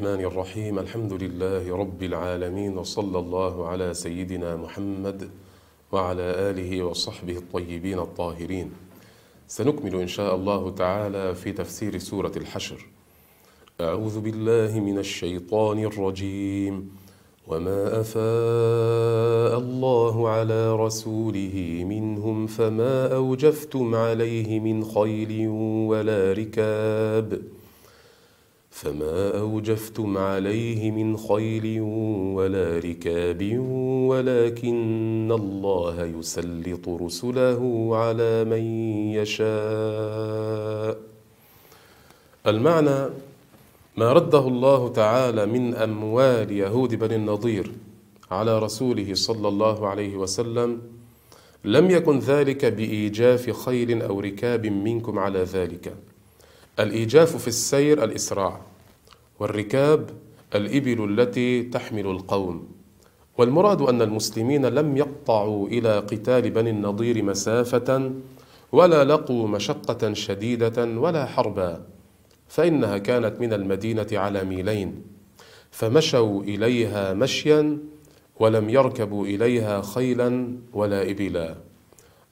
الرحمن الرحيم. الحمد لله رب العالمين وصلى الله على سيدنا محمد وعلى آله وصحبه الطيبين الطاهرين. سنكمل إن شاء الله تعالى في تفسير سورة الحشر. أعوذ بالله من الشيطان الرجيم. وما أفاء الله على رسوله منهم فما أوجفتم عليه من خيل ولا ركاب. فما أوجفتم عليه من خيل ولا ركاب ولكن الله يسلط رسله على من يشاء. المعنى ما رده الله تعالى من أموال يهود بني النضير على رسوله صلى الله عليه وسلم لم يكن ذلك بإيجاف خيل أو ركاب منكم على ذلك. الإيجاف في السير الإسراع. والركاب الإبل التي تحمل القوم. والمراد أن المسلمين لم يقطعوا إلى قتال بني النضير مسافة ولا لقوا مشقة شديدة ولا حربا فإنها كانت من المدينة على ميلين. فمشوا إليها مشيا ولم يركبوا إليها خيلا ولا إبلا.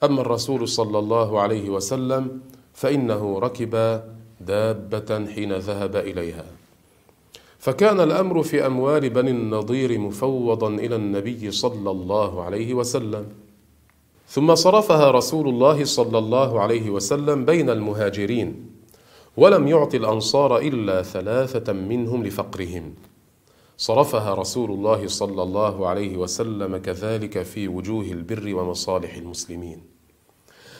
أما الرسول صلى الله عليه وسلم فإنه ركب دابة حين ذهب إليها. فكان الأمر في أموال بني النضير مفوضا إلى النبي صلى الله عليه وسلم. ثم صرفها رسول الله صلى الله عليه وسلم بين المهاجرين ولم يعط الأنصار إلا ثلاثة منهم لفقرهم. صرفها رسول الله صلى الله عليه وسلم كذلك في وجوه البر ومصالح المسلمين.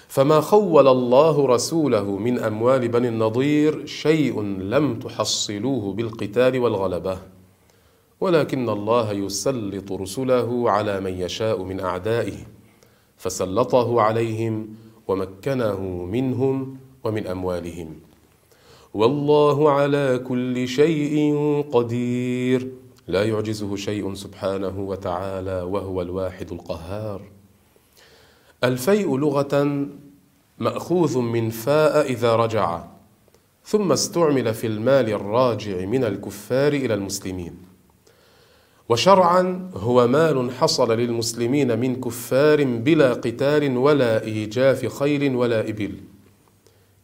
فما خول الله رسوله من اموال بني النضير شيء لم تحصلوه بالقتال والغلبه ولكن الله يسلط رسله على من يشاء من اعدائه فسلطه عليهم ومكنه منهم ومن اموالهم والله على كل شيء قدير لا يعجزه شيء سبحانه وتعالى وهو الواحد القهار الفيء لغة مأخوذ من فاء إذا رجع ثم استعمل في المال الراجع من الكفار إلى المسلمين. وشرعا هو مال حصل للمسلمين من كفار بلا قتال ولا إيجاف خيل ولا إبل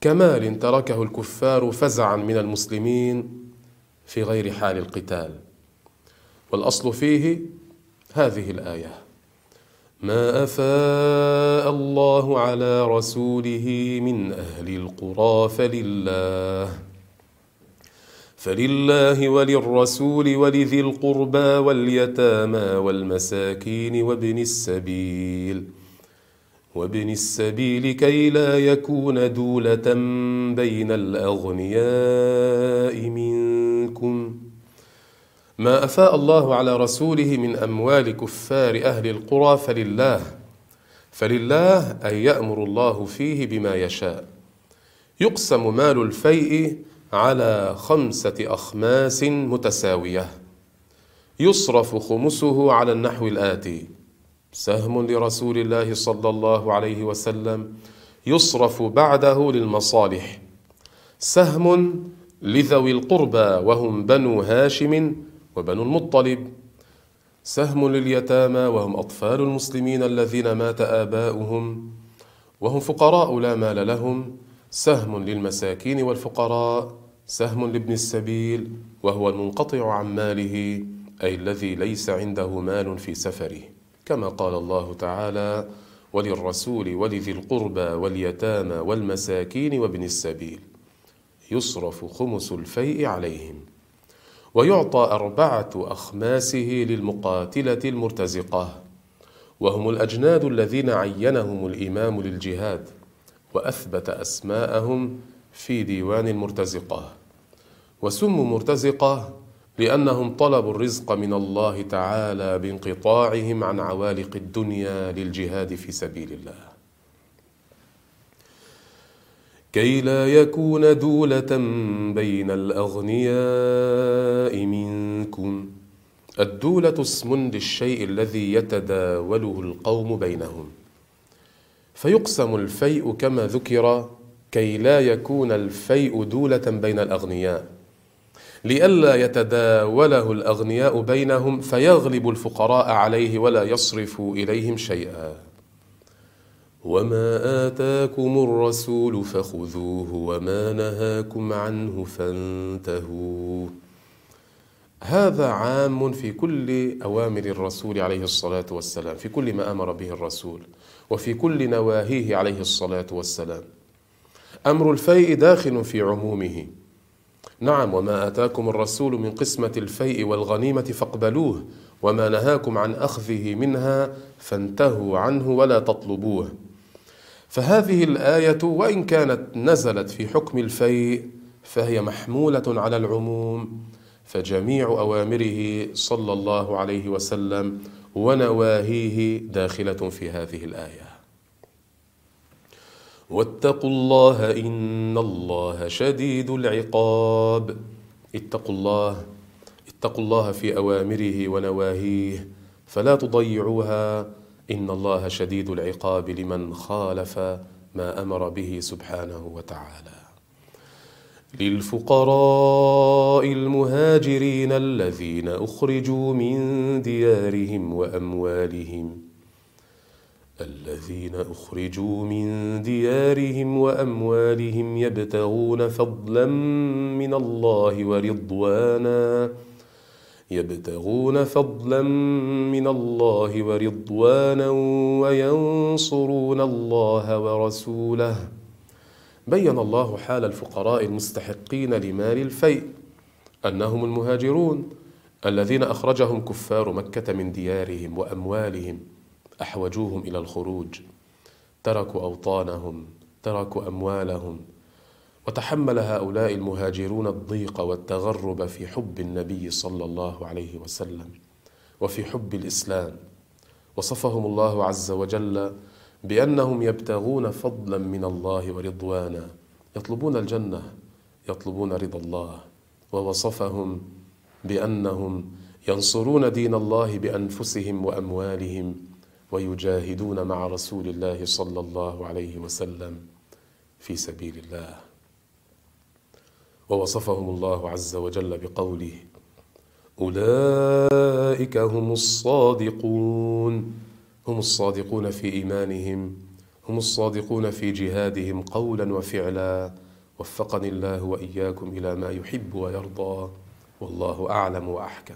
كمال تركه الكفار فزعا من المسلمين في غير حال القتال. والأصل فيه هذه الآية. ما أفاء الله على رسوله من أهل القرى فلله فلله وللرسول ولذي القربى واليتامى والمساكين وابن السبيل وابن السبيل كي لا يكون دولة بين الأغنياء منكم. ما أفاء الله على رسوله من أموال كفار أهل القرى فلله فلله أن يأمر الله فيه بما يشاء. يقسم مال الفيء على خمسة أخماس متساوية. يصرف خمسه على النحو الآتي. سهم لرسول الله صلى الله عليه وسلم يصرف بعده للمصالح. سهم لذوي القربى وهم بنو هاشم وبنو المطلب. سهم لليتامى وهم أطفال المسلمين الذين مات آباؤهم وهم فقراء لا مال لهم. سهم للمساكين والفقراء سهم لابن السبيل وهو المنقطع عن ماله أي الذي ليس عنده مال في سفره. كما قال الله تعالى وللرسول ولذي القربى واليتامى والمساكين وابن السبيل. يصرف خمس الفيء عليهم. ويعطى أربعة أخماسه للمقاتلة المرتزقة. وهم الأجناد الذين عينهم الإمام للجهاد وأثبت أسماءهم في ديوان المرتزقة. وسموا مرتزقة لأنهم طلبوا الرزق من الله تعالى بانقطاعهم عن عوالق الدنيا للجهاد في سبيل الله. كي لا يكون دولة بين الأغنياء منكم. الدولة اسم للشيء الذي يتداوله القوم بينهم. فيقسم الفيء كما ذكر كي لا يكون الفيء دولة بين الأغنياء. لئلا يتداوله الأغنياء بينهم فيغلب الفقراء عليه ولا يصرفوا إليهم شيئا. وما آتاكم الرسول فخذوه وما نهاكم عنه فانتهوا. هذا عام في كل أوامر الرسول عليه الصلاة والسلام في كل ما أمر به الرسول وفي كل نواهيه عليه الصلاة والسلام. أمر الفيء داخل في عمومه. نعم وما آتاكم الرسول من قسمة الفيء والغنيمة فاقبلوه وما نهاكم عن أخذه منها فانتهوا عنه ولا تطلبوه. فهذه الآية وإن كانت نزلت في حكم الفيء فهي محمولة على العموم فجميع أوامره صلى الله عليه وسلم ونواهيه داخلة في هذه الآية. واتقوا الله إن الله شديد العقاب. اتقوا الله اتقوا الله في أوامره ونواهيه فلا تضيعوها. إن الله شديد العقاب لمن خالف ما أمر به سبحانه وتعالى. للفقراء المهاجرين الذين أخرجوا من ديارهم وأموالهم. الذين أخرجوا من ديارهم وأموالهم يبتغون فضلا من الله ورضوانا يبتغون فضلا من الله ورضوانا وينصرون الله ورسوله. بين الله حال الفقراء المستحقين لمال الفيء أنهم المهاجرون الذين أخرجهم كفار مكة من ديارهم وأموالهم. أحوجوهم إلى الخروج. تركوا أوطانهم تركوا أموالهم وتحمل هؤلاء المهاجرون الضيق والتغرب في حب النبي صلى الله عليه وسلم وفي حب الإسلام. وصفهم الله عز وجل بأنهم يبتغون فضلا من الله ورضوانا. يطلبون الجنة يطلبون رضا الله. ووصفهم بأنهم ينصرون دين الله بأنفسهم وأموالهم ويجاهدون مع رسول الله صلى الله عليه وسلم في سبيل الله. ووصفهم الله عز وجل بقوله أولئك هم الصادقون. هم الصادقون في إيمانهم هم الصادقون في جهادهم قولا وفعلا. وفقني الله وإياكم إلى ما يحب ويرضى والله أعلم وأحكم.